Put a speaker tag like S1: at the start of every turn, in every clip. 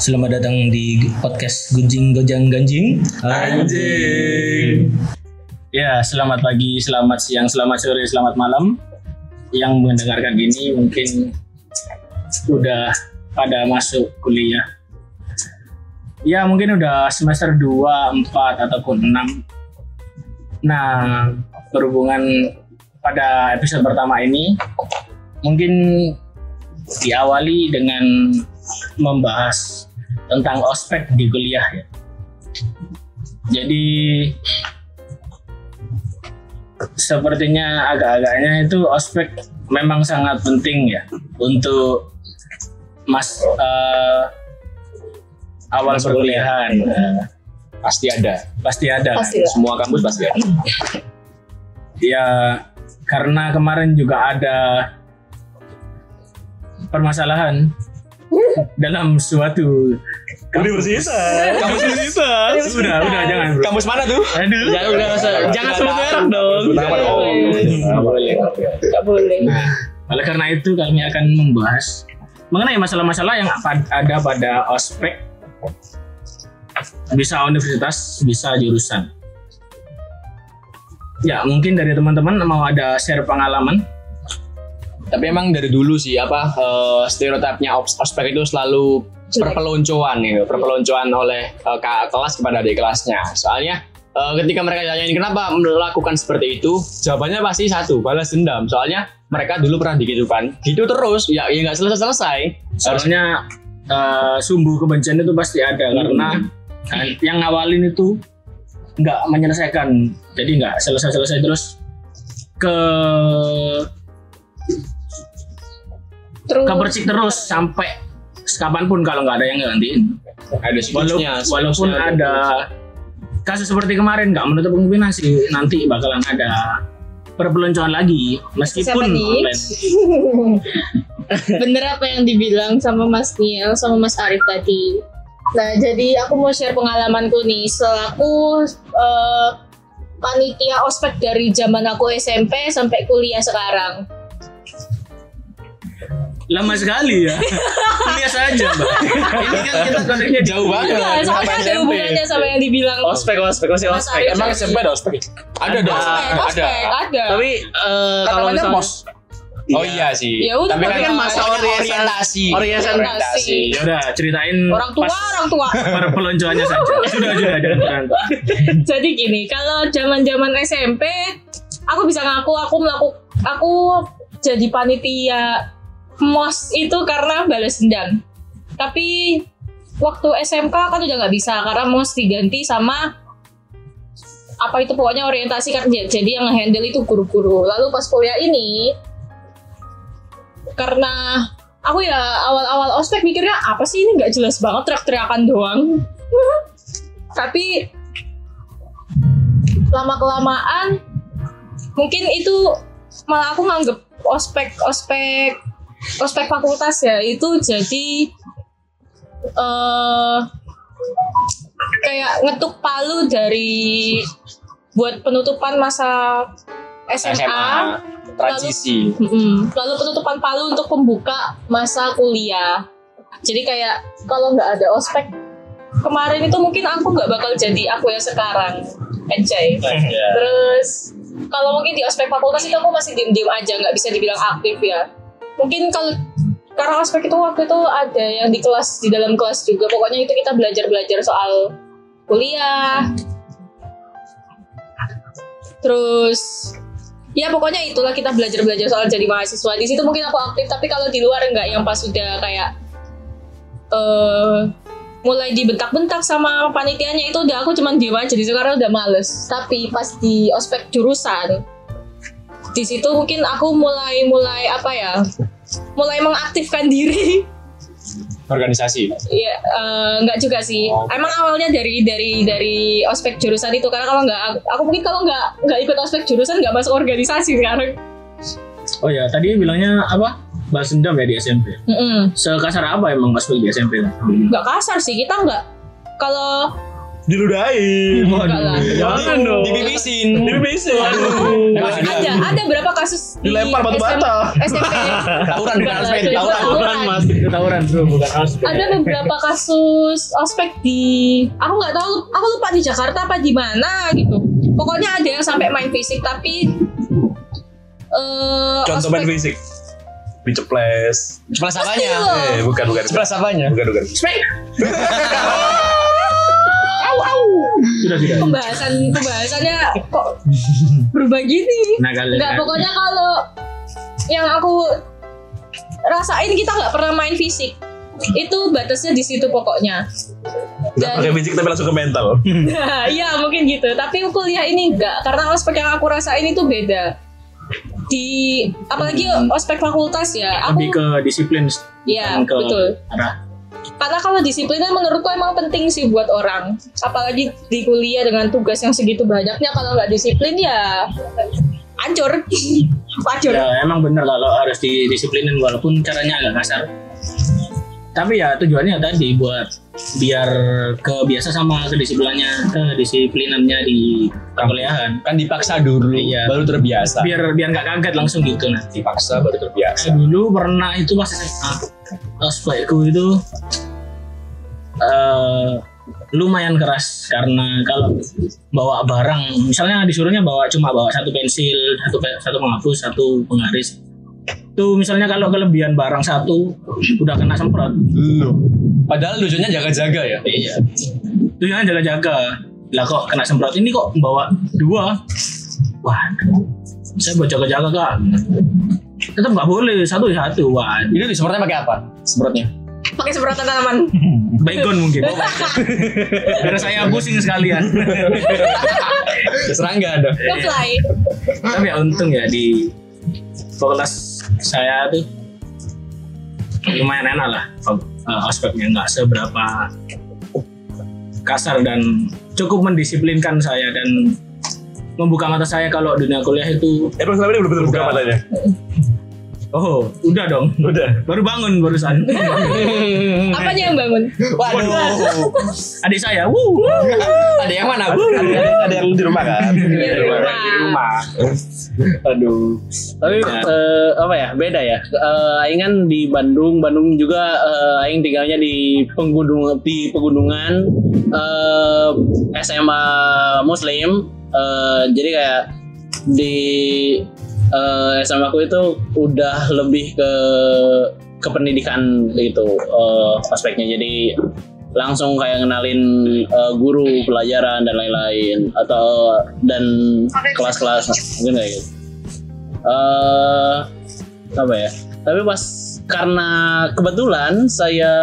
S1: Selamat datang di podcast Gunjing Gojang Ganjing.
S2: Anjing.
S3: Ya, selamat pagi, selamat siang, selamat sore, selamat malam. Yang mendengarkan ini mungkin udah pada masuk kuliah. Ya, mungkin udah semester 2, 4 ataupun 6. Nah, berhubungan pada episode pertama ini mungkin diawali dengan membahas tentang ospek di kuliah ya. Jadi sepertinya agak-agaknya itu ospek memang sangat penting ya untuk mas eh, awal
S2: Masuk
S3: perkuliahan
S2: Pasti ada.
S3: pasti ada kan?
S4: Pasti lah.
S2: Semua kampus pasti ada.
S3: ya karena kemarin juga ada permasalahan dalam suatu
S2: Universitas.
S3: kampus universitas udah udah jangan bro.
S2: Kampus mana tuh?
S3: aduh.
S1: Jangan udah usah- jangan sebut merek dong.
S2: Sebut nama dong.
S3: Nggak boleh.
S4: Gak boleh.
S3: oleh karena itu kami akan membahas mengenai masalah-masalah yang ada pada ospek. Bisa universitas bisa jurusan. Ya mungkin dari teman-teman mau ada share pengalaman
S2: Tapi emang dari dulu sih apa eh, stereotipnya os- ospek itu selalu
S4: Jelek.
S2: perpeloncoan gitu, perpeloncoan oleh eh, kakak kelas kepada adik kelasnya. Soalnya eh, ketika mereka tanyain kenapa melakukan seperti itu, jawabannya pasti satu, balas dendam. Soalnya mereka dulu pernah digitukan, gitu terus, ya ya nggak selesai-selesai. Harus
S3: soalnya eh, sumbu kebencian itu pasti ada karena eh, yang ngawalin itu nggak menyelesaikan jadi nggak selesai-selesai terus ke
S4: Terus
S3: kepercik terus sampai kapan pun kalau nggak ada yang gantiin
S2: ada siklusnya.
S3: walaupun
S2: siklusnya
S3: ada kasus seperti kemarin nggak menutup kemungkinan sih nanti bakalan ada perpeloncoan lagi meskipun online
S4: bener apa yang dibilang sama Mas Niel sama Mas Arif tadi. Nah, jadi aku mau share pengalamanku nih selaku eh, panitia ospek dari zaman aku SMP sampai kuliah sekarang.
S3: Lama sekali ya kuliah saja mbak ini kan kita konteksnya
S2: jauh banget.
S4: Nah, soalnya ada hubungannya sama yang dibilang
S1: Ospek, ospek, masih
S4: Mas
S1: ospek.
S2: Emang. SMP ada ospek? Ada
S4: ospek, ada.
S1: Tapi eh, kalau misalnya
S2: mos. Oh iya sih.
S4: Ya udah,
S2: tapi kan,
S4: tapi kan
S1: masa orientasi.
S2: orientasi.
S1: Orientasi.
S3: ya udah ceritain
S4: orang tua,
S3: pas
S4: orang tua.
S3: perpeloncoannya saja sudah sudah jangan berantem
S4: Jadi gini, kalau zaman-zaman SMP, aku bisa ngaku aku melakukan aku jadi panitia mos itu karena balas dendam. Tapi waktu SMK kan udah nggak bisa karena mos diganti sama apa itu pokoknya orientasi kan jadi yang handle itu guru-guru. Lalu pas kuliah ini karena aku ya awal-awal ospek mikirnya apa sih ini nggak jelas banget teriak-teriakan doang. Tapi lama kelamaan mungkin itu malah aku nganggep ospek ospek ospek fakultas ya itu jadi eh kayak ngetuk palu dari buat penutupan masa SMA,
S2: SMA transisi.
S4: Mm-mm. lalu penutupan palu untuk pembuka masa kuliah jadi kayak kalau nggak ada ospek kemarin itu mungkin aku nggak bakal jadi aku yang sekarang enjoy Terus kalau mungkin di aspek fakultas itu aku masih diem-diem aja, nggak bisa dibilang aktif ya. Mungkin kalau karena aspek itu waktu itu ada yang di kelas di dalam kelas juga. Pokoknya itu kita belajar-belajar soal kuliah. Terus ya pokoknya itulah kita belajar-belajar soal jadi mahasiswa. Di situ mungkin aku aktif, tapi kalau di luar enggak yang pas sudah kayak eh mulai dibentak-bentak sama panitianya itu udah aku cuman diem aja di sekarang udah males tapi pas di ospek jurusan di situ mungkin aku mulai mulai apa ya mulai mengaktifkan diri
S2: Organisasi.
S4: ya eh, nggak juga sih
S2: Oh.
S4: emang awalnya dari dari dari ospek jurusan itu karena kalau nggak aku mungkin kalau nggak nggak ikut ospek jurusan nggak masuk organisasi sekarang
S3: oh ya tadi bilangnya apa balas dendam ya di SMP
S4: Mm-mm.
S3: sekasar apa emang mas di SMP
S4: nggak kasar sih kita nggak kalau
S5: diludahin.
S4: Enggak lah.
S3: Jangan dong.
S2: Dibibisin.
S5: Dibibisin.
S2: Ada.
S4: Ada, ada berapa kasus di
S5: Dilempar batu bata.
S4: SMP.
S2: Tawuran bukan aspek, tawuran.
S3: Tawuran mas, tawuran bro, bukan aspek.
S4: Ada beberapa kasus ospek di aku nggak tahu aku lupa di Jakarta apa di mana gitu. Pokoknya ada yang sampai main fisik tapi eh
S5: Contoh main fisik. Diceples.
S2: Ceplas apanya?
S5: Eh, bukan bukan.
S2: Ceplas apanya?
S5: Bukan bukan.
S3: Sudah sudah.
S4: pembahasan pembahasannya kok berubah gini.
S3: Nah kalian.
S4: Enggak pokoknya kalau yang aku rasain kita nggak pernah main fisik. Itu batasnya di situ pokoknya.
S5: Enggak pakai fisik tapi langsung ke mental.
S4: Iya mungkin gitu. Tapi kuliah ini enggak karena ospek yang aku rasain itu beda. Di apalagi ospek fakultas ya. Aku
S3: lebih ke disiplin
S4: Iya, betul.
S3: arah
S4: Karena kalau disiplinnya menurutku emang penting sih buat orang. Apalagi di kuliah dengan tugas yang segitu banyaknya kalau nggak disiplin ya hancur. hancur.
S3: ya emang bener kalau harus didisiplinin walaupun caranya agak kasar tapi ya tujuannya tadi buat biar kebiasa sama kedisiplinannya kedisiplinannya di perkuliahan
S2: Kan dipaksa dulu,
S3: Iya.
S2: baru terbiasa.
S3: biar biar nggak kaget langsung gitu nah
S2: Dipaksa baru terbiasa.
S3: dulu pernah itu pas SMA ospekku itu eh lumayan keras karena kalau bawa barang misalnya disuruhnya bawa cuma bawa satu pensil satu satu penghapus satu penggaris itu misalnya kalau kelebihan barang satu udah kena semprot
S2: Padahal tujuannya jaga-jaga ya.
S3: iya jangan jaga-jaga lah kok kena semprot ini kok bawa dua wah saya buat jaga-jaga kak tetap nggak boleh satu ya satu wah
S2: Itu disemprotnya pakai apa? Semprotnya.
S4: Pakai semprotan tanaman.
S3: Baygon mungkin. Biar saya pusing sekalian.
S2: Serangga ada.
S3: Tapi ya untung ya di fakultas saya tuh lumayan enak lah uh, ospeknya nggak seberapa kasar dan cukup mendisiplinkan saya dan membuka mata saya kalau dunia kuliah itu
S5: Emang selama ini belum betul buka matanya.
S3: Oh udah dong
S5: Udah.
S3: baru bangun barusan
S4: Apanya yang bangun?
S2: Waduh.
S3: adik saya wuh
S2: Ada yang mana?
S5: Ada, ada yang di rumah kan?
S4: Di rumah.
S3: di rumah
S2: Aduh.
S6: tapi eh, apa ya beda ya Eh, aing kan di Bandung Bandung juga eh, aing tinggalnya di penggunung di pegunungan eh, SMA Muslim Eh, jadi kayak di eh, SMA aku itu udah lebih ke ke pendidikan gitu. Eh, aspeknya jadi langsung kayak ngenalin eh, guru pelajaran dan lain-lain. Atau dan kelas-kelas mungkin kayak gitu. Eh apa ya? Tapi pas karena kebetulan saya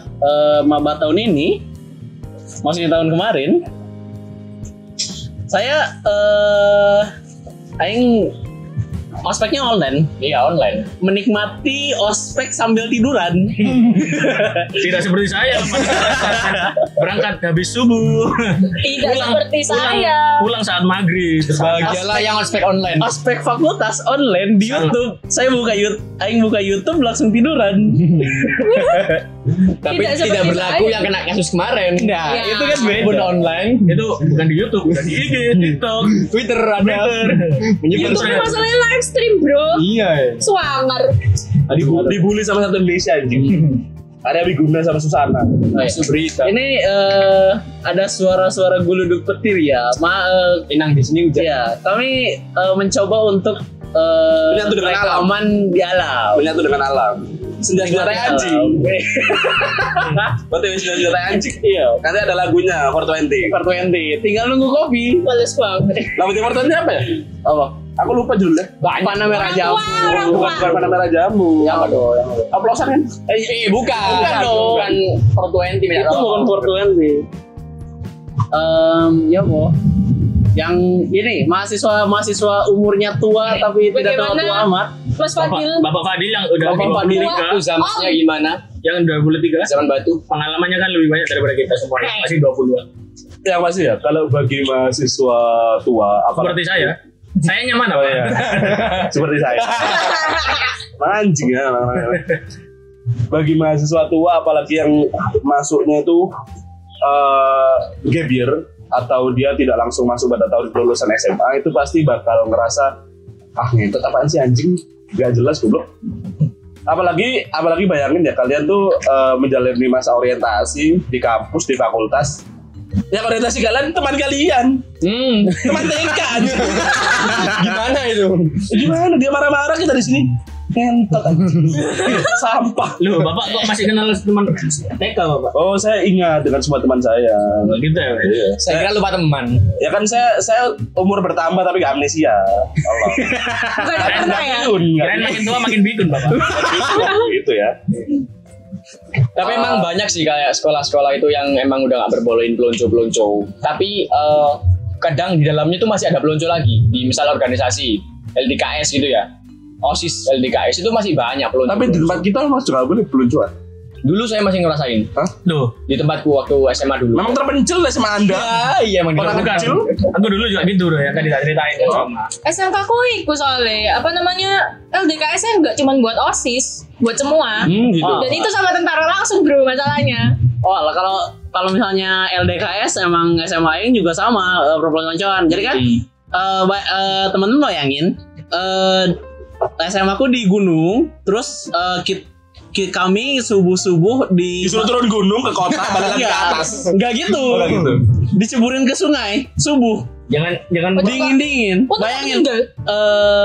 S6: eh, maba tahun ini maksudnya tahun kemarin saya eh aing ospeknya online.
S2: Iya, online.
S6: menikmati ospek sambil tiduran.
S3: Tidak seperti saya berangkat habis subuh.
S4: Tidak
S3: Pulang-
S4: seperti
S3: pulang,
S4: saya.
S3: pulang saat maghrib.
S2: Bahagialah yang ospek online.
S6: ospek fakultas online di YouTube. Saya buka YouTube aing buka YouTube langsung tiduran
S2: Tapi
S4: Tidak
S2: tidak, berlaku yang kena kasus kemarin.
S6: nah
S4: Ya.
S6: itu kan beda
S2: Pun online.
S3: itu bukan di YouTube bukan di IG TikTok
S2: Twitter ada.
S4: YouTube
S2: saya.
S4: masalahnya live stream bro.
S2: Iya.
S4: Swanger.
S5: Dibu- Dibully sama satu Indonesia anjing. Ada Biguna sama Susana.
S2: Isu berita.
S6: ini eh, ada suara-suara guluduk petir ya ma eh,
S2: Inang di sini hujan.
S6: ya kami eh, mencoba untuk eh,
S5: Menyatu dengan alam.
S6: di alam
S5: Menyatu dengan alam. Senjata anjing. Berarti senjata anjing.
S6: iya
S5: Nanti ada lagunya 420.
S6: 420 tinggal nunggu kopi
S4: Males banget.
S5: Lagunya 420 apa ya?
S6: apa
S5: Aku lupa judulnya.
S6: panah merah jamu
S5: Bukan bukan pada merah jamu.
S6: yang apa dong yang apa?
S5: Oplosan kan?
S2: Eh, eh, bukan.
S6: Bukan dong.
S2: Bukan 420 minyak
S6: itu bukan
S2: rokok.
S6: 420 Em, ya boh yang ini mahasiswa mahasiswa umurnya tua tapi tidak tua
S4: Bagaimana?
S6: tua amat
S4: Mas
S3: Bapak,
S4: Fadil.
S3: Bapak Fadil yang udah
S6: Bapak
S3: di
S6: Fadil.
S2: Itu zamannya gimana?
S3: yang 23
S2: Zaman batu.
S3: pengalamannya kan lebih banyak daripada kita semuanya masih 20
S5: Yang pasti ya. Kalau bagi mahasiswa tua, apa?
S3: seperti saya saya nyaman
S5: Oh
S3: apa
S5: iya. Seperti saya. Anjing ya. Bagi mahasiswa tua apalagi yang masuknya itu
S7: eh gap year atau dia tidak langsung masuk pada tahun kelulusan SMA itu pasti bakal ngerasa ah ngentot apaan sih anjing? Gak jelas goblok. Apalagi apalagi bayangin ya kalian tuh eh, menjalani masa orientasi di kampus di fakultas. Yang orientasi kalian teman kalian.
S2: Hmm,
S7: teman TK
S2: gimana itu?
S7: gimana? Dia marah-marah kita di sini ngentot anjing. sampah
S3: Loh, Bapak kok masih kenal teman TK, Bapak?
S7: oh saya ingat dengan semua teman saya
S3: Oh, gitu ya.
S7: Iya.
S2: Saya kira lupa teman.
S7: Ya kan saya saya umur bertambah tapi gak amnesia. Allah.
S4: Bukan pernah ya.
S3: Kirain makin tua makin bikun, Bapak.
S7: gitu ya.
S2: Tapi emang banyak sih kayak sekolah-sekolah itu yang emang udah nggak berbolehin pelonco-pelonco. Tapi eh, kadang di dalamnya tuh masih ada pelonco lagi. Di misal organisasi LDKS gitu ya. OSIS LDKS itu masih banyak pelonco.
S7: Tapi di tempat kita mas juga boleh peluncuran.
S2: Dulu saya masih ngerasain
S3: Loh,
S2: di tempatku waktu SMA dulu.
S7: Memang terpencil lah sama anda.
S2: Ya, iya emang
S7: Orang kecil.
S3: aku dulu juga gitu loh yang tadi tak ceritain kan sama.
S4: SMK ku ikut soalnya apa namanya LDKS nya nggak cuma buat osis, buat semua.
S2: Hmm, gitu.
S4: Dan itu sama tentara langsung bro masalahnya.
S6: Oh, lah kalau kalau misalnya LDKS emang SMA Aing juga sama uh, perpeloncoan. Jadi kan eh ba- eh, temen-temen bayangin eh SMA aku di gunung, terus eh, kit- ki- kami subuh-subuh di
S7: Disuruh turun gunung ke kota balik lagi ke
S6: Enggak,
S7: atas.
S6: enggak gitu.
S7: Oh, nggak gitu.
S6: Diceburin ke sungai subuh.
S3: Jangan jangan
S6: Dingin-dingin.
S4: Oh, tempat
S6: Bayangin eh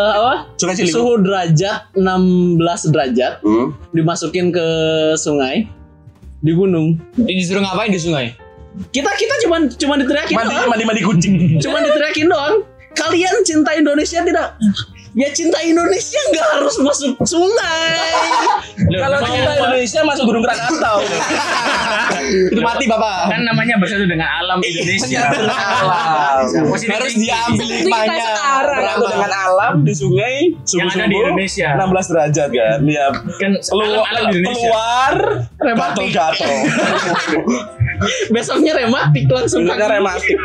S6: apa?
S7: Sungai Ciliwung.
S6: Suhu derajat 16 derajat
S7: Hmm.
S6: dimasukin ke sungai di gunung.
S2: Disuruh ngapain di sungai?
S6: Kita kita cuman cuman diteriakin
S7: Mandi
S6: doang.
S7: mandi mandi kucing.
S6: Cuman diteriakin doang. Kalian cinta Indonesia tidak? Ya cinta Indonesia nggak harus masuk sungai.
S3: Loh,
S7: Kalau cinta Indonesia masuk Gunung Krakatau.
S2: Itu mati bapak.
S3: kan namanya bersatu dengan alam Indonesia.
S7: Alam.
S3: Positif
S2: Harus diambil hikmahnya.
S4: sekarang.
S7: Berlaku dengan alam di sungai
S3: Yang ada di
S7: subuh-subuh
S3: Indonesia.
S7: 16 derajat kan. Ya
S3: Kan
S7: keluar,
S3: alam-alam di Indonesia.
S7: keluar
S6: Rematik.
S7: gatel-gatel.
S6: Besoknya rematik langsung kaki,
S7: rematik.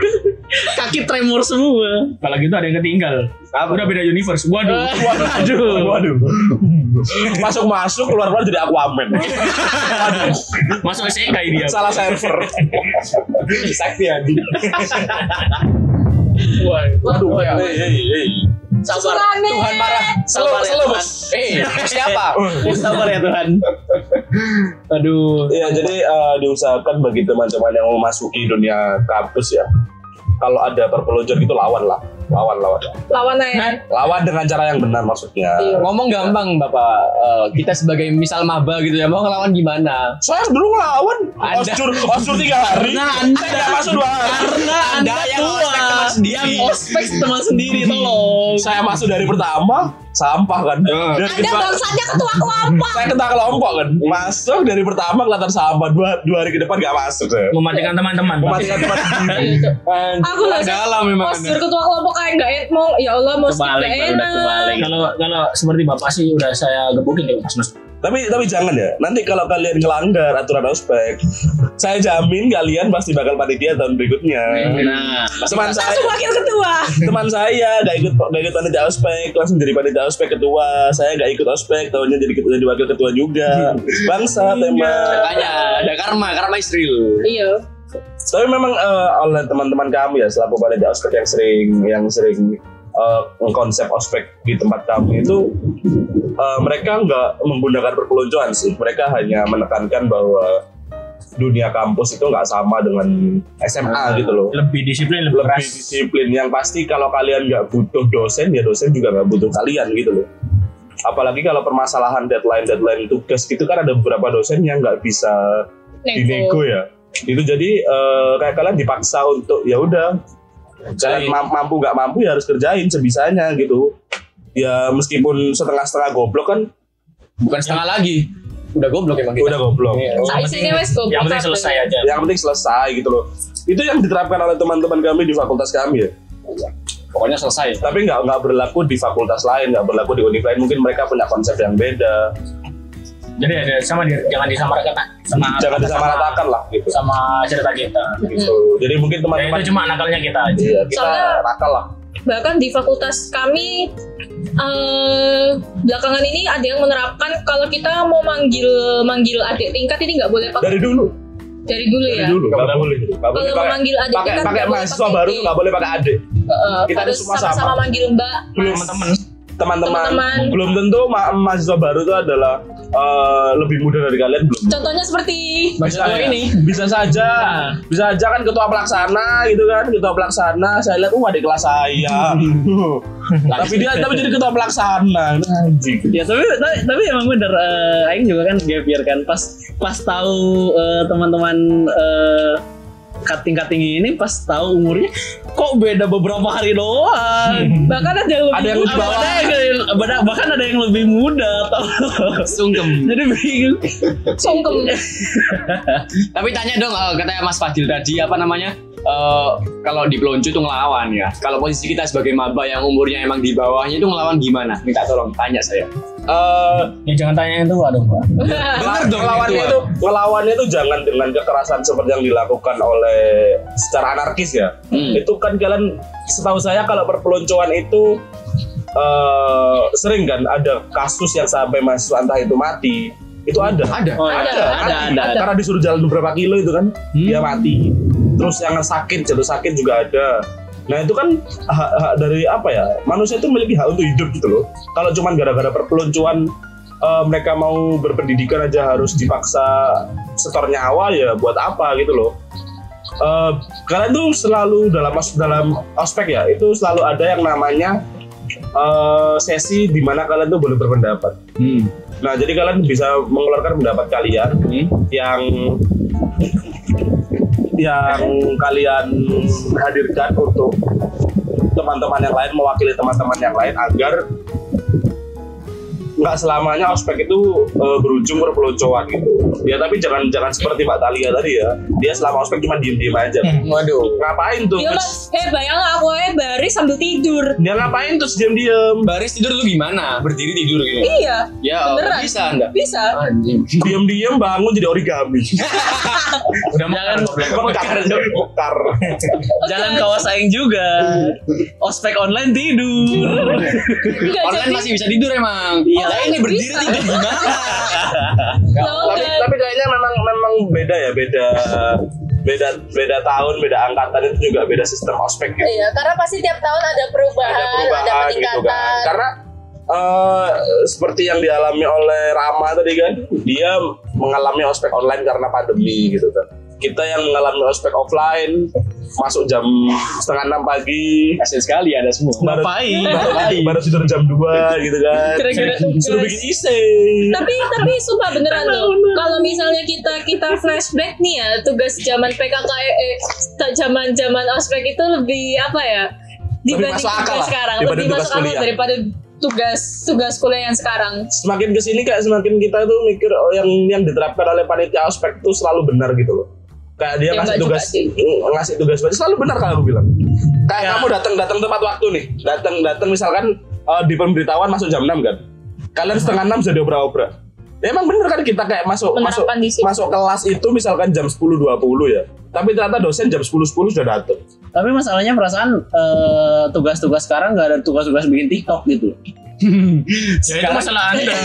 S6: Kaki tremor semua.
S3: Kalau gitu ada yang ketinggal. Udah beda universe. Waduh.
S6: Aduh.
S7: Waduh. Masuk-masuk keluar-keluar jadi Aquaman.
S3: Masuk SEK dia.
S7: Salah server.
S2: Sakti anjing.
S7: Waduh. Hei, hei, hei.
S6: Sabar.
S2: Tuhan marah. Selo,
S6: Sabar ya, Tuhan.
S2: bos. Eh, siapa?
S6: Sabar ya Tuhan. Aduh.
S7: Ya, jadi eh, diusahakan bagi teman-teman yang mau masuki dunia kampus ya. Kalau ada perpeloncoan gitu lawan lah. Lawan, lawan.
S4: Lawan aja.
S7: Lawan dengan cara yang benar maksudnya.
S2: Ngomong gampang bapak. Eh, kita sebagai misal maba gitu ya mau ngelawan gimana?
S7: Saya dulu ngelawan.
S2: Anda-
S7: Oscur, oscur tiga hari.
S6: Karena anda
S7: Saya nggak masuk dua hari.
S6: karena anda,
S2: Anda yang
S6: tua.
S2: ospek teman sendiri.
S6: Yang ospek teman sendiri tolong.
S7: Saya masuk dari pertama sampah kan. Dari
S4: Anda
S7: kedua,
S4: bangsatnya ketua kelompok.
S7: saya ketua kelompok kan. Masuk dari pertama kelihatan sampah. Dua, dua hari ke depan gak masuk saya.
S3: Mematikan teman-teman.
S7: Mematikan teman sendiri.
S4: Aku lah
S2: dalam memang.
S4: postur ketua kelompok kayak nggak en- mau ya Allah mau
S6: Kebalik, udah
S4: enak.
S3: Kalau kalau seperti bapak sih udah saya gebukin ya mas mas.
S7: Tapi tapi jangan ya. Nanti kalau kalian ngelanggar aturan ospek, saya jamin kalian pasti bakal panitia tahun berikutnya.
S6: Nah,
S7: Teman saya,
S4: Langsung wakil ketua.
S7: teman saya gak ikut gak ikut panitia ospek, langsung jadi panitia ospek ketua. Saya gak ikut ospek, tahunnya jadi ketua jadi wakil ketua juga. Bangsa tema.
S2: Makanya ada karma, karma istri lu.
S4: Iya.
S7: Tapi memang eh, oleh teman-teman kami ya selaku panitia ospek yang sering yang sering eh, konsep ospek di tempat kami itu eh, mereka nggak menggunakan perpeloncoan sih. Mereka hanya menekankan bahwa dunia kampus itu nggak sama dengan SMA gitu loh.
S3: Lebih disiplin, lebih,
S7: Lebih
S3: keras.
S7: disiplin. Yang pasti kalau kalian nggak butuh dosen ya dosen juga nggak butuh kalian gitu loh. Apalagi kalau permasalahan deadline deadline tugas gitu kan ada beberapa dosen yang nggak bisa dinego
S4: Nego.
S7: ya itu jadi eh, kayak kalian dipaksa untuk ya udah kalian mam- mampu nggak mampu ya harus kerjain sebisanya gitu ya meskipun setengah-setengah goblok kan
S2: Bukan setengah lagi. Udah goblok emang kita.
S7: udah goblok
S4: Saat sini wes goblok.
S3: Yang penting selesai aja.
S7: yang penting selesai gitu loh itu yang diterapkan oleh teman-teman kami di fakultas kami ya
S2: Pokoknya selesai.
S7: tapi nggak nggak berlaku di fakultas lain nggak berlaku di univ lain mungkin mereka punya konsep yang beda
S3: Jadi ada sama di, jangan disamaratakan sama
S7: jangan disamaratakan lah gitu.
S3: Sama cerita kita.
S7: gitu. Jadi mungkin
S3: Ya,
S7: teman-teman
S3: itu cuma nakalnya kita aja.
S7: iya kita
S4: Soalnya-
S7: nakal lah.
S4: bahkan di fakultas kami eh belakangan ini ada yang menerapkan kalau kita mau manggil manggil adik tingkat ini nggak boleh pakai
S7: dari dulu?
S4: Dari dulu ya.
S7: dulu? Nggak boleh.
S4: Kalau
S7: pakai
S4: memanggil adik
S7: pakai
S4: kan
S7: pakai mahasiswa baru nggak boleh pakai adik.
S4: Heeh,
S7: Kita
S4: harus
S7: semua sama.
S4: sama-sama manggil Mbak.
S3: belum.
S7: Teman-teman.
S4: Teman-teman.
S7: belum tentu ma- mahasiswa baru itu adalah eh, lebih muda dari kalian belum?
S4: Contohnya seperti
S7: bisa ya.
S2: ini.
S7: bisa saja. Bisa aja kan ketua pelaksana gitu kan ketua pelaksana. Saya lihat uh adik kelas saya. Tapi dia tapi jadi ketua pelaksana. Anjing.
S6: Ya tapi tapi, tapi emang bener eh, Aing juga kan gap year kan. Pas pas tahu eh, teman-teman eh, cutting cutting ini pas tahu umurnya kok beda beberapa hari doang.
S4: bahkan ada yang lebih
S7: Ada yang
S4: muda.
S7: bawah.
S6: Ada yang, bahkan- bahkan ada yang lebih muda.
S2: Sungkem.
S6: Jadi bingung.
S4: sungkem.
S2: Tapi tanya dong, eh, katanya Mas Fadil tadi apa namanya? Eh, kalau di pelonco itu ngelawan ya. Kalau posisi kita sebagai maba yang umurnya emang di bawahnya itu ngelawan gimana? Minta tolong tanya saya.
S7: Eh,
S3: ya jangan tanya itu aduh pak
S2: Bener dong
S7: ngelawannya
S2: itu,
S7: ngelawannya itu jangan dengan kekerasan seperti yang dilakukan oleh secara anarkis ya
S2: Hmm.
S7: itu kan kalian setahu saya kalau perpeloncoan itu eh, sering kan ada kasus yang sampai mahasiswa entah itu mati itu ada
S2: Ada.
S6: Oh,
S4: Ada,
S6: ada, ada, ada.
S4: ada.
S7: karena disuruh jalan beberapa kilo itu kan dia mati terus yang sakit jatuh sakit juga ada. Nah itu kan hak, hak dari apa ya? Manusia itu memiliki hak untuk hidup gitu loh. Kalau cuman gara-gara perpeloncoan eh, mereka mau berpendidikan aja harus dipaksa setor nyawa ya buat apa gitu loh. Eh, kalian tuh selalu dalam dalam ospek ya itu selalu ada yang namanya eh, sesi di mana kalian tuh boleh berpendapat.
S2: Hmm.
S7: Nah, jadi kalian bisa mengeluarkan pendapat kalian yang yang kalian hadirkan untuk teman-teman yang lain mewakili teman-teman yang lain agar nggak selamanya ospek itu eh, berujung perpeloncoan gitu. Ya tapi jangan jangan seperti Mbak Talia tadi ya. Dia selama ospek cuma diem-diem aja.
S2: Waduh.
S7: Ngapain tuh?
S4: Iya eh bayang aku eh baris sambil tidur.
S7: Dia ngapain terus diem-diem?
S2: Baris tidur lu gimana? Berdiri tidur gitu.
S4: Iya,
S2: Ya,
S4: Beneran.
S2: bisa Anda.
S4: bisa.
S2: Anjing.
S7: Diem-diem bangun jadi origami.
S3: udah
S6: Jangan
S7: Mekar, mekar.
S6: jangan kawas Aing juga. Ospek online tidur.
S2: Online
S4: jadi.
S2: masih bisa tidur emang.
S6: Iya.
S2: Ini berdiri tidur gimana?
S7: Tapi tapi kayaknya memang memang beda ya beda beda beda tahun beda angkatan itu juga beda sistem ospek gitu.
S4: Iya, karena pasti tiap tahun ada perubahan,
S7: ada
S4: ada,
S7: perubahan gitu
S4: peningkatan.
S7: kan karena eh, seperti yang dialami oleh Rama tadi kan dia mengalami ospek online karena pandemi gitu kan kita yang mengalami ospek offline masuk jam setengah enam pagi.
S2: Kasian sekali ada semua.
S7: baru,
S6: Ngapain?
S7: baru, baru tidur jam 2 gitu kan.
S4: Kira-kira
S7: suruh bikin isi
S4: tapi tapi sumpah beneran loh. Kalau misalnya kita kita flashback nih ya tugas zaman PKK eh zaman zaman ospek itu lebih apa ya? Dibanding
S7: masuk akal
S4: tugas
S7: lah,
S4: sekarang
S7: dibanding
S4: lebih masuk akal
S7: kuliah.
S4: daripada tugas tugas kuliah yang sekarang.
S7: Semakin ke sini kayak semakin kita tuh mikir oh, yang yang diterapkan oleh panitia ospek itu selalu benar gitu loh kayak dia
S4: Ya,
S7: ngasih tugas
S4: sih.
S7: ngasih tugas baca selalu benar kalau aku bilang. Kayak
S6: Ya.
S7: kamu datang datang tepat waktu nih. Datang datang misalkan eh, di pemberitahuan masuk jam 6 kan. Kalian setengah enam sudah diobrak-obrak ya, emang bener kan kita kayak masuk masuk
S4: Menerapkan
S7: masuk kelas itu misalkan jam 10.20 ya. Tapi ternyata dosen jam 10.10 sudah datang.
S6: Tapi masalahnya perasaan eh, tugas-tugas sekarang nggak ada tugas-tugas bikin TikTok gitu.
S3: Ya itu masalah anda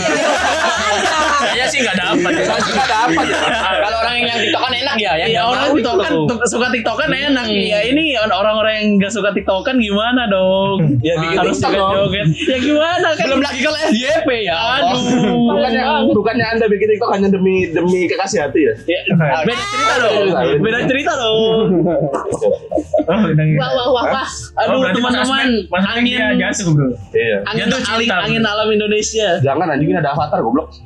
S3: saya sih nggak dapat ya.
S7: saya juga dapat ya
S2: Kalau orang yang TikTok kan enak ya, yang
S6: Iya
S2: nggak
S6: orang TikTokan suka TikTokan enak. Iya ini orang-orang yang nggak suka TikTokan gimana dong?
S7: ya bikin
S6: Harus joget-joget. Ya gimana kan?
S2: Belum lagi kalau FYP ya.
S6: Aduh.
S7: bukannya bukannya anda bikin TikTok hanya demi demi kekasih hati ya
S6: Ya, beda cerita dong. Beda cerita dong.
S4: wah wah wah wah
S6: Aduh
S3: berarti
S6: teman-teman, angin
S3: jatuh bro
S7: iya
S6: angin
S3: Jatuh
S6: angin, angin alam Indonesia.
S7: jangan anjing ini ada avatar goblok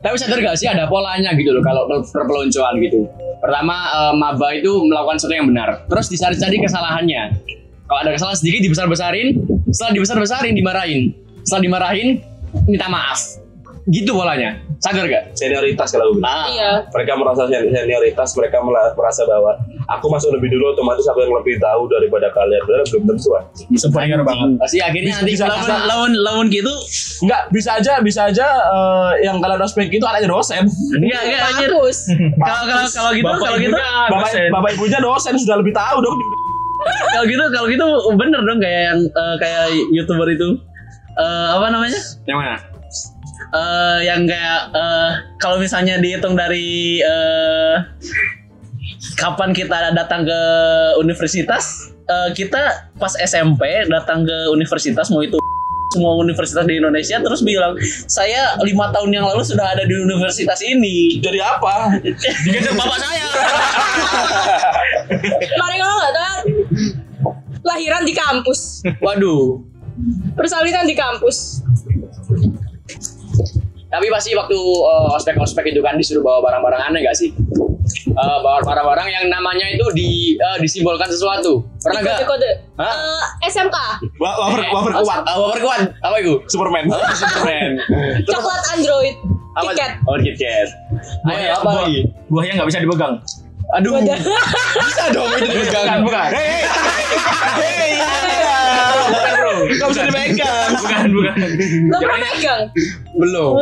S2: Tapi sadar gak sih ada polanya gitu loh kalau perpeloncoan gitu. Pertama eh, maba itu melakukan sesuatu yang benar. Terus dicari-cari kesalahannya. Kalau ada kesalahan sedikit dibesar-besarin, setelah dibesar-besarin dimarahin. Setelah dimarahin minta maaf. Gitu polanya. Sadar gak?
S7: senioritas kalau gue
S2: Nah,
S4: iya
S7: mereka merasa sen- senioritas mereka merasa bahwa aku masuk lebih dulu otomatis aku yang lebih tahu daripada kalian Padahal belum tentu
S3: superior banget
S2: pasti akhirnya nanti
S7: bisa-
S6: Lawan lawan lawan gitu.
S7: Enggak, bisa aja, bisa aja eh, yang kalian ospek itu anaknya dosen.
S6: Enggak enggak anjir.
S4: bagus
S6: Kalau kalau kalau gitu kalau gitu
S7: Bapak,
S3: dosen.
S7: bapak ibunya dosen sudah lebih tahu dong.
S6: kalau gitu kalau gitu bener dong kayak yang eh, kayak youtuber itu Eh, apa namanya
S2: yang mana?
S6: Eh, yang kayak eh, kalau misalnya dihitung dari eh, kapan kita datang ke universitas, eh, kita pas SMP datang ke universitas mau itu semua universitas di Indonesia terus bilang saya lima tahun yang lalu sudah ada di universitas ini.
S7: Jadi apa?
S6: Digeser bapak saya.
S4: Mari kalau nggak tahu lahiran di kampus,
S2: Waduh.
S4: persalinan di kampus.
S2: Tapi pasti waktu eh, ospek-ospek itu kan disuruh bawa barang-barang aneh gak sih? Eh, bawa barang-barang yang namanya itu di eh, disimbolkan sesuatu. Pernah gak?
S4: kode.
S2: Hah?
S4: Eh, SMK,
S7: Wa- Wafer wafer kuat.
S2: Ah, wafer kuat. Apa itu?
S7: Superman.
S2: Superman.
S4: coklat Android,
S2: Apa?
S4: tiket.
S2: Oh, KitKat. Ayo, apa
S3: buah,
S2: lagi?
S3: buahnya nggak bisa dipegang.
S2: Aduh. Bisa dong itu dipegang.
S3: bukan.
S7: Hei, hei,
S3: Bukan bro.
S7: Gak bisa dipegang.
S3: Bukan, bukan.
S4: Lo pernah megang?
S2: Belum.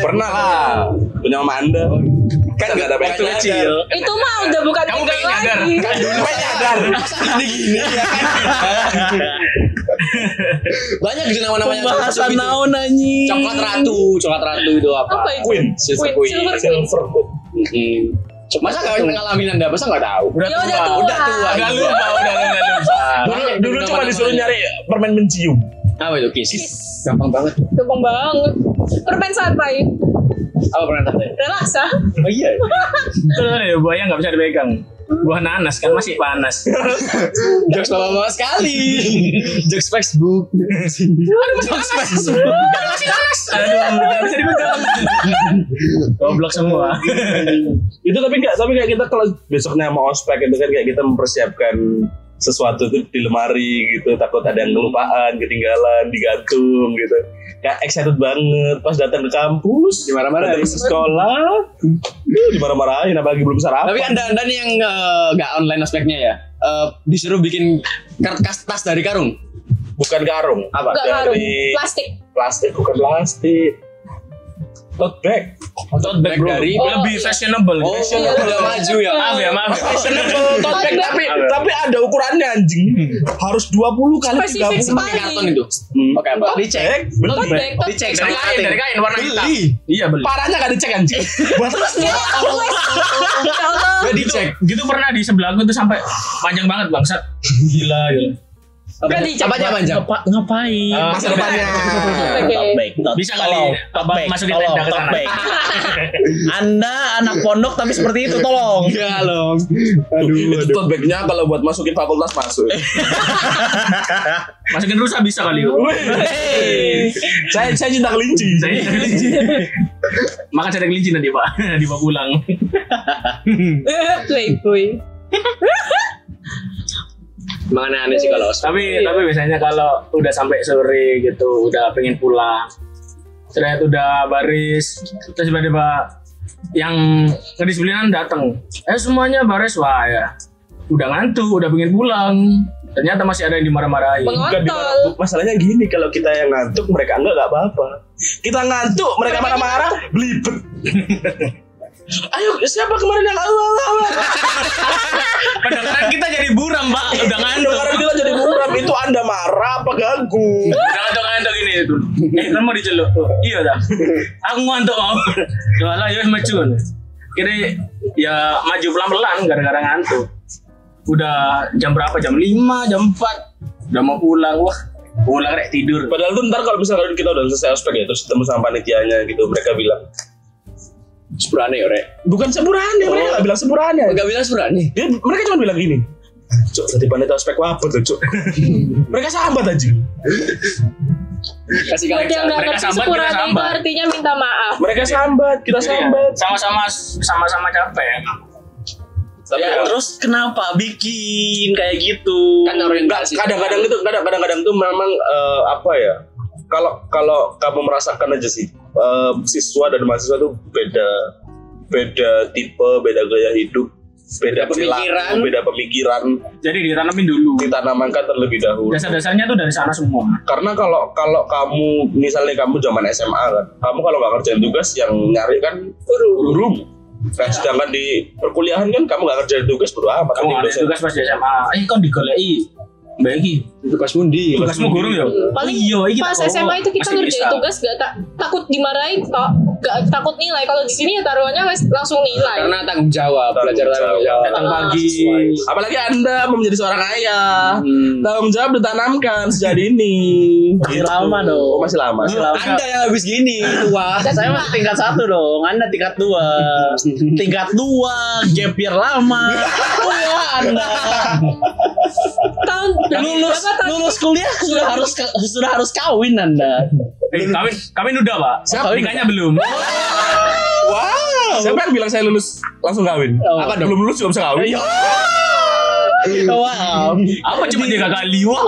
S7: Pernah lah. Punya mama anda. Kan gak ada
S2: Waktu
S7: pegang.
S2: kecil.
S4: Itu mah udah bukan
S3: Kamu pengen nyadar.
S4: lagi.
S3: Kan dulu
S7: Dulu nyadar.
S2: Gini gini ya kan. Banyak sih nama-namanya.
S6: Pembahasan
S2: Itu.
S6: naon anjing.
S2: Coklat ratu, coklat ratu itu apa?
S4: Apa itu?
S7: Queen.
S2: Silver
S4: Queen,
S2: Queen.
S4: Silver Queen.
S2: Mm-mm. Masa gak ngalamin anda? Masa gak tahu?
S3: Udah
S4: Ya
S3: tua.
S4: udah tua.
S2: Udah tua.
S3: Udah lupa, udah udah lupa.
S7: Dulu, dulu cuma disuruh nyari permen mencium.
S2: Apa itu kiss? Gampang banget.
S4: Gampang banget. Permen santai.
S2: Apa pernah tahu?
S4: Relaksa.
S2: Oh iya.
S3: Terus ada buahnya nggak bisa dipegang. Buah nanas kan masih panas.
S2: Jokes bapak-bapak sekali. Jokes Facebook. Jokes Facebook.
S3: Aduh, nggak bisa dipegang. Goblok semua.
S7: itu tapi nggak tapi kayak kita kalau besoknya mau ospek itu kan kayak kita mempersiapkan sesuatu itu di lemari gitu takut ada yang kelupaan ketinggalan digantung gitu kayak excited banget pas datang ke kampus
S2: Dimarah-marahin.
S7: datang ke sekolah uh, dimarah-marahin apalagi belum sarapan
S2: Tapi anda anda nih yang eh, nggak online aspeknya ya, eh, disuruh bikin kertas tas dari karung.
S7: bukan karung
S2: Apa?
S4: Karung.
S7: dari
S4: Plastik.
S7: plastik bukan plastik tote bag
S3: Tote bag
S2: dari-
S4: Oh,
S3: lebih
S4: iya.
S3: fashionable.
S2: Oh,
S4: iya.
S2: udah maju ya.
S3: Maaf ya, maaf. ya.
S7: fashionable tote bag tapi tapi ada ukurannya anjing harus 20 kali 30
S4: Spesifik
S2: Pakai karton itu.
S7: Hmm.
S2: Pakai apa? Dicek.
S4: Tote bag,
S2: Dicek
S3: Dari kain, dari kain warna hitam. Iya beli.
S7: parahnya gak dicek anjing buat terus
S4: Ya.
S2: Udah dicek.
S3: Gitu pernah di sebelah aku tuh sampai panjang banget bangsat. Gila gitu.
S4: Udah dicek.
S2: Apanya panjang?
S6: Ngapa- ngapain?
S3: Ah,
S7: masa depannya
S6: bag, tote-
S3: Bisa kali
S6: tolong,
S3: apa,
S6: tote bag,
S3: masukin
S6: tolong,
S3: sana.
S6: bag. Anda anak pondok tapi seperti itu tolong.
S2: Enggak loh.
S7: Aduh, itu tote bagnya kalau buat masukin fakultas masuk.
S3: Masukin rusa bisa kali.
S6: Hey.
S7: saya saya cinta kelinci.
S3: Saya kelinci. Makan saya kelinci nanti pak, dibawa pulang.
S4: Playboy.
S2: Emang aneh-aneh sih kalau ospek.
S3: tapi tapi biasanya kalau udah sampai sore gitu, udah pengen pulang, ternyata udah baris, terus tiba-tiba yang kedisiplinan datang, eh semuanya baris wah ya, udah ngantuk, udah pengen pulang, ternyata masih ada yang dimarah-marahin.
S7: Bukan di
S4: Pengontol.
S7: masalahnya gini kalau kita yang ngantuk mereka enggak enggak apa-apa. Kita ngantuk mereka marah-marah belibet. Ayo siapa kemarin yang awal awal?
S3: Padahal kan kita jadi buram pak, udah ngantuk.
S7: Sekarang kita jadi muram itu anda marah apa ganggu?
S3: Udah ngantuk-ngantuk gini itu. Eh, kan mau diceluk. Iya dah. Aku ngantuk mau. Walah, ya macun. Kira ya maju pelan-pelan gara-gara ngantuk. Udah jam berapa? Jam 5, jam 4. Udah mau pulang. Wah, pulang rek tidur.
S7: Padahal tuh ntar kalau misalkan kita udah selesai ospek ya terus ketemu sama panitianya gitu mereka bilang
S2: Sepurane ya, Rek.
S7: bukan seburane mereka nggak bilang seburane.
S2: Enggak bilang sepurane.
S7: Dia, mereka cuma bilang gini Cuk, tadi panitia ospek apa tuh, Cuk? mereka sambat aja.
S2: Kasih
S4: Buat yang
S2: kalian.
S4: nggak
S3: Mereka sambat, kita
S4: sepurane itu
S3: sambat.
S4: artinya minta maaf.
S7: Mereka sambat, kita
S3: Iya.
S7: sambat.
S3: Sama-sama sama-sama capek.
S7: Tapi
S6: Ya,
S7: ya,
S6: terus kenapa bikin kayak gitu?
S2: Kan orientasi.
S7: kadang-kadang itu kadang-kadang kadang tuh memang eh, apa ya? Kalau kalau kamu merasakan aja sih eh, siswa dan mahasiswa tuh beda beda tipe, beda gaya hidup, beda,
S2: Beda pemikiran.
S7: perilaku, beda pemikiran
S3: Jadi ditanamin dulu.
S7: ditanamkan terlebih dahulu.
S3: Dasar-dasarnya tuh dari sana semua.
S7: Karena kalau kalau kamu misalnya kamu zaman SMA kan, kamu kalau nggak kerjain tugas yang nyari kan guru. Nah, sedangkan di perkuliahan kan kamu nggak kerjain tugas bodo amat.
S3: Kamu
S7: dosen-
S3: tugas pas di SMA. Eh, kok digolei?
S5: Bagi. Tugas mundi.
S3: Tugasmu gurung ya?
S4: paling
S5: iya, iki
S4: pas
S5: tak
S4: SMA itu kita ngerjain tugas gak tak takut dimarahin kok gak takut nilai kalau di sini ya taruhannya wes langsung nilai
S2: Karena tanggung jawab, belajar tanggung jawab.
S5: Datang pagi.
S7: Apalagi Anda mau menjadi seorang ayah.
S5: Hmm.
S7: Tanggung jawab ditanamkan sejak dini.
S6: Masih
S7: Gitu.
S6: lama dong.
S7: Oh, masih lama.
S6: Masih lama.
S5: Anda yang habis gini tua.
S6: Saya masih tingkat satu dong, Anda tingkat dua. Tingkat dua, gap year lama. Tua Anda.
S4: tahun
S6: Lulus lulus kuliah sudah harus sudah harus kawin Anda.
S3: Eh, kawin kawin udah pak.
S6: Siapa?
S3: Nikahnya belum.
S7: Wow. Siapa yang bilang saya lulus langsung kawin?
S6: Oh.
S7: Apa belum lulus juga bisa kawin?
S6: Wow.
S3: Apa cuma tiga kali? Wah.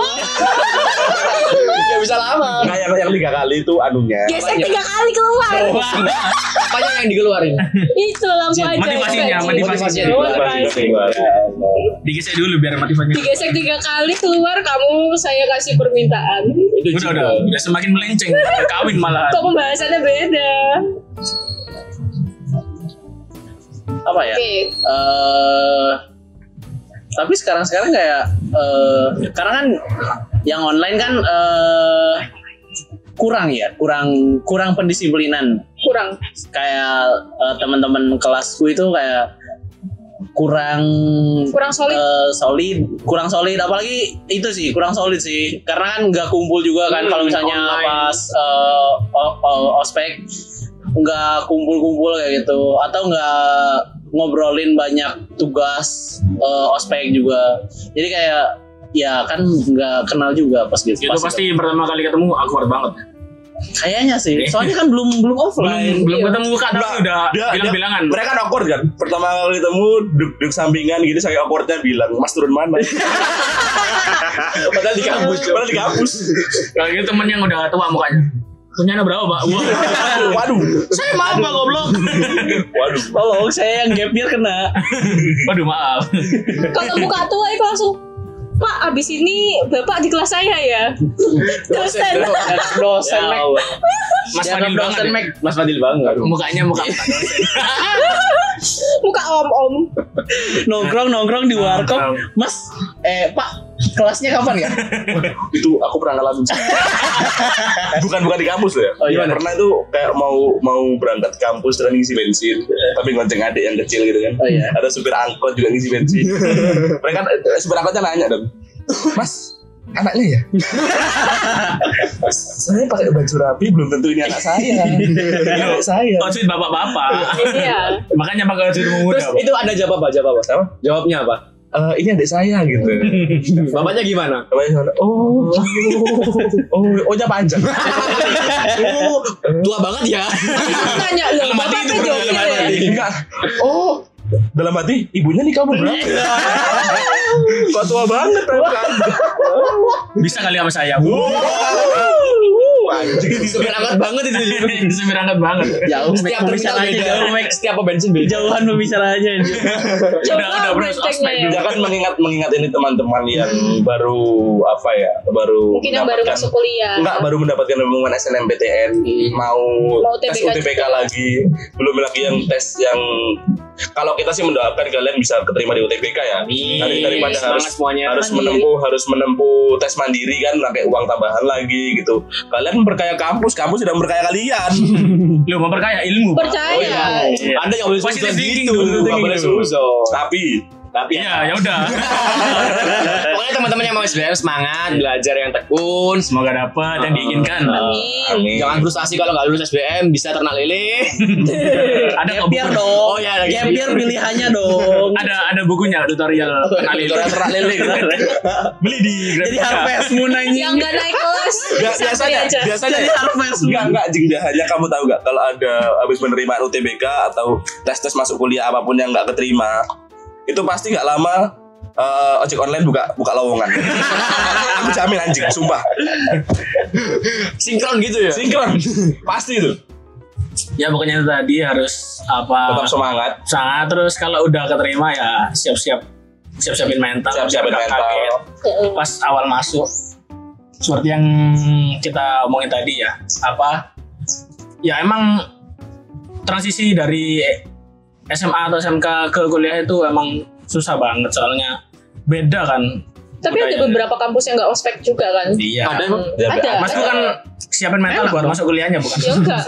S5: Bisa lama.
S7: Nah, yang, yang tiga kali itu anunya.
S4: gesek tiga kali keluar
S5: Apanya yang dikeluarin?
S4: itu lampu aja
S3: Motivasinya, motivasinya.
S4: Oh, motivasi.
S3: Digesek dulu biar motivasinya.
S4: digesek tiga kali keluar kamu saya kasih permintaan
S5: Itu
S3: Udah udah, udah semakin melenceng. Kawin malah.
S4: kok pembahasannya beda
S6: Apa ya?
S4: oke
S6: eh tapi sekarang sekarang kayak eh karena kan yang online kan eh kurang ya kurang kurang pendisiplinan.
S4: Kurang.
S6: Kayak eh, teman-teman kelasku itu kayak kurang
S4: kurang solid.
S6: eh, solid. Kurang solid apalagi itu sih kurang solid sih. Karena kan nggak kumpul juga kan
S5: Hmm,
S6: kalau misalnya
S5: online.
S6: pas eh, o- ospek nggak kumpul-kumpul kayak gitu. Atau nggak ngobrolin banyak tugas eh, ospek juga. Jadi kayak ya kan nggak kenal juga pas gitu
S3: Itu
S6: pas
S3: pasti pertama kali ketemu awkward banget.
S6: kayaknya sih soalnya kan belum belum
S3: Belum
S6: offline
S3: belum ketemu kak tapi
S7: Enggak,
S3: udah
S7: dia-
S3: bilang-bilangan.
S7: Mereka kan awkward kan. Pertama kali ketemu duduk, duduk sampingan gitu saya awkwardnya bilang, "Mas turun mana?"
S5: Padahal di kampus.
S7: Padahal di kampus.
S3: Kalau gitu temen yang udah tua mukanya. Punya anak berapa, Pak? Wah.
S7: Waduh.
S3: Saya maaf, Pak, goblok.
S7: Waduh.
S6: tolong saya yang gap year kena
S3: Waduh, maaf.
S4: kalau buka tua itu langsung Pak, abis ini Bapak di kelas saya ya. Dosen.
S6: dosen Mac.
S3: Mas Fadil banget. ya.
S6: Mac. Mas Fadil banget
S3: Mukanya muka muka dosen.
S4: Muka om-om.
S6: nongkrong nongkrong di warkop mas eh pak kelasnya kapan ya
S7: itu aku pernah ngalamin bukan bukan di kampus loh ya
S6: Oh, iya.
S7: pernah itu kayak mau mau berangkat kampus dan ngisi bensin tapi ngonceng adik yang kecil gitu kan
S6: Oh, iya.
S7: ada supir angkot juga ngisi bensin mereka eh, supir angkotnya nanya dong mas anaknya ya saya pakai baju rapi belum tentu ini anak saya anak saya
S3: Outfit bapak-bapak.
S4: Iya.
S3: Makanya pakai outfit muda,
S5: Terus itu ada jawab apa? Jawab apa?
S7: Apa?
S5: Jawabnya apa?
S7: "Eh, ini adik saya gitu
S5: Bapaknya gimana?
S7: Namanya sana, oh oh oh nya panjang oh
S5: Tua banget ya.
S4: Tanya loh,
S3: Dalam hati
S4: Bapak
S3: itu,
S4: pedofil
S3: dalam
S4: ya?
S3: hati.
S7: Enggak. Oh, dalam hati ibunya nih kamu berapa? Kok tua banget kan?
S3: Bisa kali sama saya.
S7: Anjing.
S5: Supir angkat banget itu.
S3: Supir angkat banget.
S6: jauh Mac
S5: Setiap
S6: pembicaraannya jauh Mac
S5: Setiap bensin beda.
S6: jauhan pembicaraannya
S3: Udah, udah, bro.
S4: ya.
S7: Kan mengingat mengingat ini teman-teman yang baru apa ya baru
S4: Mungkin yang baru
S7: mendapatkan-
S4: masuk kuliah.
S7: Enggak, baru mendapatkan pengumuman SNMPTN mau,
S4: Mau
S7: tes
S4: UTBK
S7: UTBK lagi belum lagi yang tes yang kalau kita sih mendoakan kalian bisa keterima di UTBK ya Dari, daripada harus
S5: semuanya.
S7: harus
S4: Mandiri.
S7: menempuh harus menempuh tes mandiri kan pakai uang tambahan lagi gitu kalian memperkaya kampus kampus tidak memperkaya kalian
S3: Lu memperkaya ilmu.
S4: Percaya.
S3: Iya.
S5: Anda nggak boleh
S3: thinking
S5: gitu. Nggak boleh
S7: tapi
S5: Tapi
S3: Iya, ya udah.
S5: Pokoknya teman-teman yang mau SBM semangat, belajar yang tekun.
S3: Semoga dapat yang diinginkan.
S4: Amin.
S5: Jangan frustasi kalau nggak lulus SBM, bisa ternak lele.
S3: Ada
S6: gap
S3: kok
S6: year
S3: buku-
S6: dong
S5: Oh, iya, ada
S6: gap
S5: gap
S6: year pilihannya dong
S3: Ada ada bukunya tutorial kenalin.
S5: Tutorial ternak lele.
S3: Beli di
S6: jadi harvest moon
S4: Yang
S6: anjing
S4: nggak naik kelas.
S7: Biasanya
S4: aja.
S7: biasanya
S6: jadi harvest moon
S7: Enggak, enggak, hanya kamu tahu nggak kalau ada habis penerimaan UTBK atau tes-tes masuk kuliah apa pun yang nggak keterima, itu pasti nggak lama eh, ojek online buka buka lowongan. Aku jamin anjing, sumpah.
S5: Sinkron gitu ya.
S7: Sinkron. pasti itu.
S3: Ya pokoknya itu tadi harus apa?
S7: Tetap semangat.
S3: Sangat terus kalau udah keterima ya siap-siap siap-siapin mental,
S7: Siap-siapin mental.
S3: kaget. Pas awal masuk seperti yang kita omongin tadi ya, apa? Ya emang transisi dari SMA atau SMK ke kuliah itu emang susah banget soalnya beda kan
S4: Tapi ada beberapa kampus yang nggak ospek juga kan?
S3: Iya.
S2: Ada?
S8: Ya,
S4: Ada.
S3: Mas bukan siapin mental buat masuk kuliahnya bukan?
S4: Ya enggak.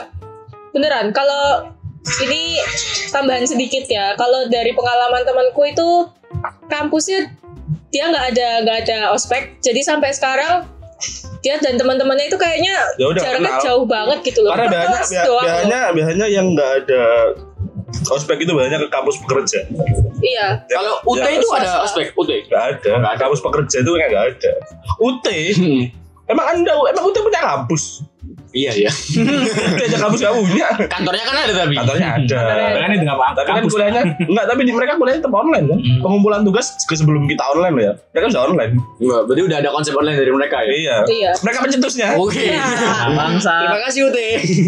S4: Beneran. Kalau ini tambahan sedikit ya. Kalau dari pengalaman temanku itu kampusnya dia nggak ada nggak ada ospek. Jadi sampai sekarang dia dan teman-temannya itu kayaknya
S7: Ya
S4: jaraknya
S7: kenal.
S4: jauh banget gitu loh.
S7: Karena
S4: Per
S7: biasanya biasanya yang nggak ada ospek itu biasanya ke kampus pekerja.
S4: Iya.
S7: Ya,
S2: Kalau UT
S7: ya,
S2: itu ada ospek UT.
S7: nggak ada. Kampus pekerja itu kayak nggak ada. UT emang anda emang UT punya kampus?
S2: Iya ya.
S7: UT aja kampus nggak punya.
S2: Kantornya kan ada tapi.
S7: Kantornya ada.
S3: Kan itu nggak apa-apa.
S7: Tapi kan
S3: Kampus.
S7: kuliahnya enggak, tapi di- mereka kuliahnya tetap online kan. Pengumpulan tugas ke sebelum kita online ya. Mereka sudah online.
S2: Wah, berarti udah ada konsep online dari mereka ya.
S7: Iya.
S4: Iya.
S7: Mereka pencetusnya.
S2: Oke.
S6: Bangsa.
S2: Terima kasih UT.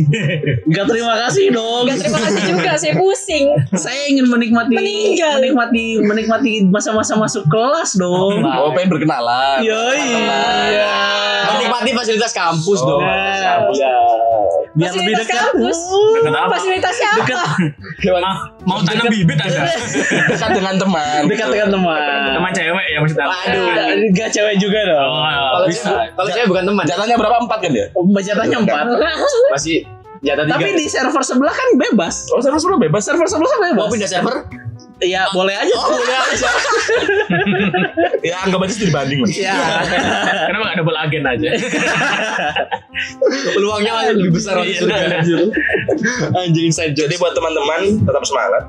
S6: Enggak terima kasih dong.
S4: Enggak terima kasih juga, saya pusing.
S6: Saya ingin menikmati
S4: Meninggal.
S6: menikmati menikmati masa-masa masuk kelas dong.
S7: Oh, pengen berkenalan.
S6: Yoi. Iya.
S2: Menikmati fasilitas kampus dong.
S6: Iya. Biar lebih
S4: Fasilitas
S6: dekat.
S4: kampus.
S3: Dekat apa?
S4: Fasilitasnya apa?
S3: Ah, mau tanam bibit ada.
S7: Dekat dengan teman.
S6: Dekat dengan teman.
S3: Teman cewek ya maksudnya.
S2: Waduh.
S6: Enggak cewek juga dong.
S3: Oh,
S2: Kalau
S3: bisa.
S2: saya, kalau saya bukan teman.
S7: Jatahnya berapa? Empat kan ya?
S6: Jatahnya empat.
S2: Masih jatah tiga.
S6: Tapi di server sebelah kan bebas.
S7: Oh, server server bebas.
S6: Server sebelah bebas.
S2: mau pindah server?
S6: Iya, boleh aja.
S2: Oh, boleh aja.
S7: Ya, anggap aja studi banding. Mas.
S6: Iya.
S3: Kenapa nggak double agen aja?
S2: Peluangnya masih lebih besar waktu surga. Anjing inside joke.
S7: Jadi buat teman-teman tetap semangat,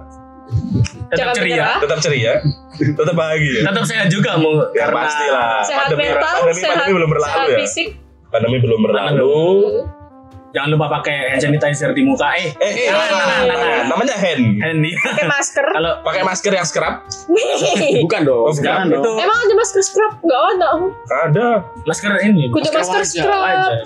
S3: Tetap ceria.
S7: tetap ceria, tetap bahagia.
S3: Tetap sehat juga mau
S7: Ya
S3: karena
S7: pastilah.
S4: Sehat
S7: Pandemi,
S4: mental,
S7: pandemi,
S4: sehat,
S7: pandemi belum berlalu
S4: sehat
S7: ya.
S4: fisik.
S7: Pandemi belum berlalu.
S3: Jangan lupa pakai hand sanitizer di muka. Eh,
S7: Eh, eh,
S3: Nah, nah, nah, nah, nah.
S7: namanya hand.
S3: hand nih.
S4: Pakai masker.
S3: Kalau
S7: Pakai masker yang scrub.
S2: Bukan dong.
S7: Oh,
S6: Jangan
S7: bukan.
S6: dong.
S3: itu
S4: Emang ada masker scrub? Enggak ada.
S7: Ada,
S3: masker ini.
S4: Kudu masker
S2: wajah
S4: scrub.
S3: aja.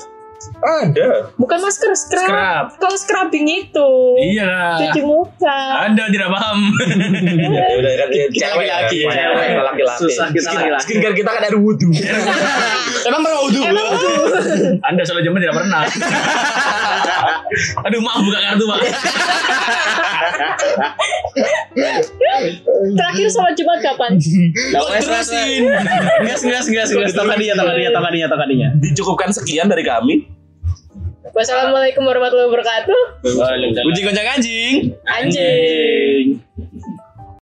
S7: Ada.
S4: Bukan masker scrub.
S3: Scrub.
S4: Kalau scrubbing itu
S3: Iya.
S4: cuci muka.
S3: Anda tidak paham.
S7: Ya udah kan dia
S2: Kita
S7: cewek ya. Kita laki-laki.
S6: Susah kita laki-laki.
S7: Skincare kita kan ada wudhu.
S2: Emang pernah wudhu?
S3: Anda selalu zaman tidak pernah. Aduh maaf buka kartu pak.
S4: Terakhir sholat Jumat kapan?
S6: Enggak boleh terusin. Gas gas gas gas tokadinya tokadinya tokadinya tokadinya.
S7: Dicukupkan sekian dari kami.
S4: Wassalamualaikum warahmatullahi wabarakatuh.
S2: Kucing goncang anjing.
S4: Anjing.
S6: Anjing.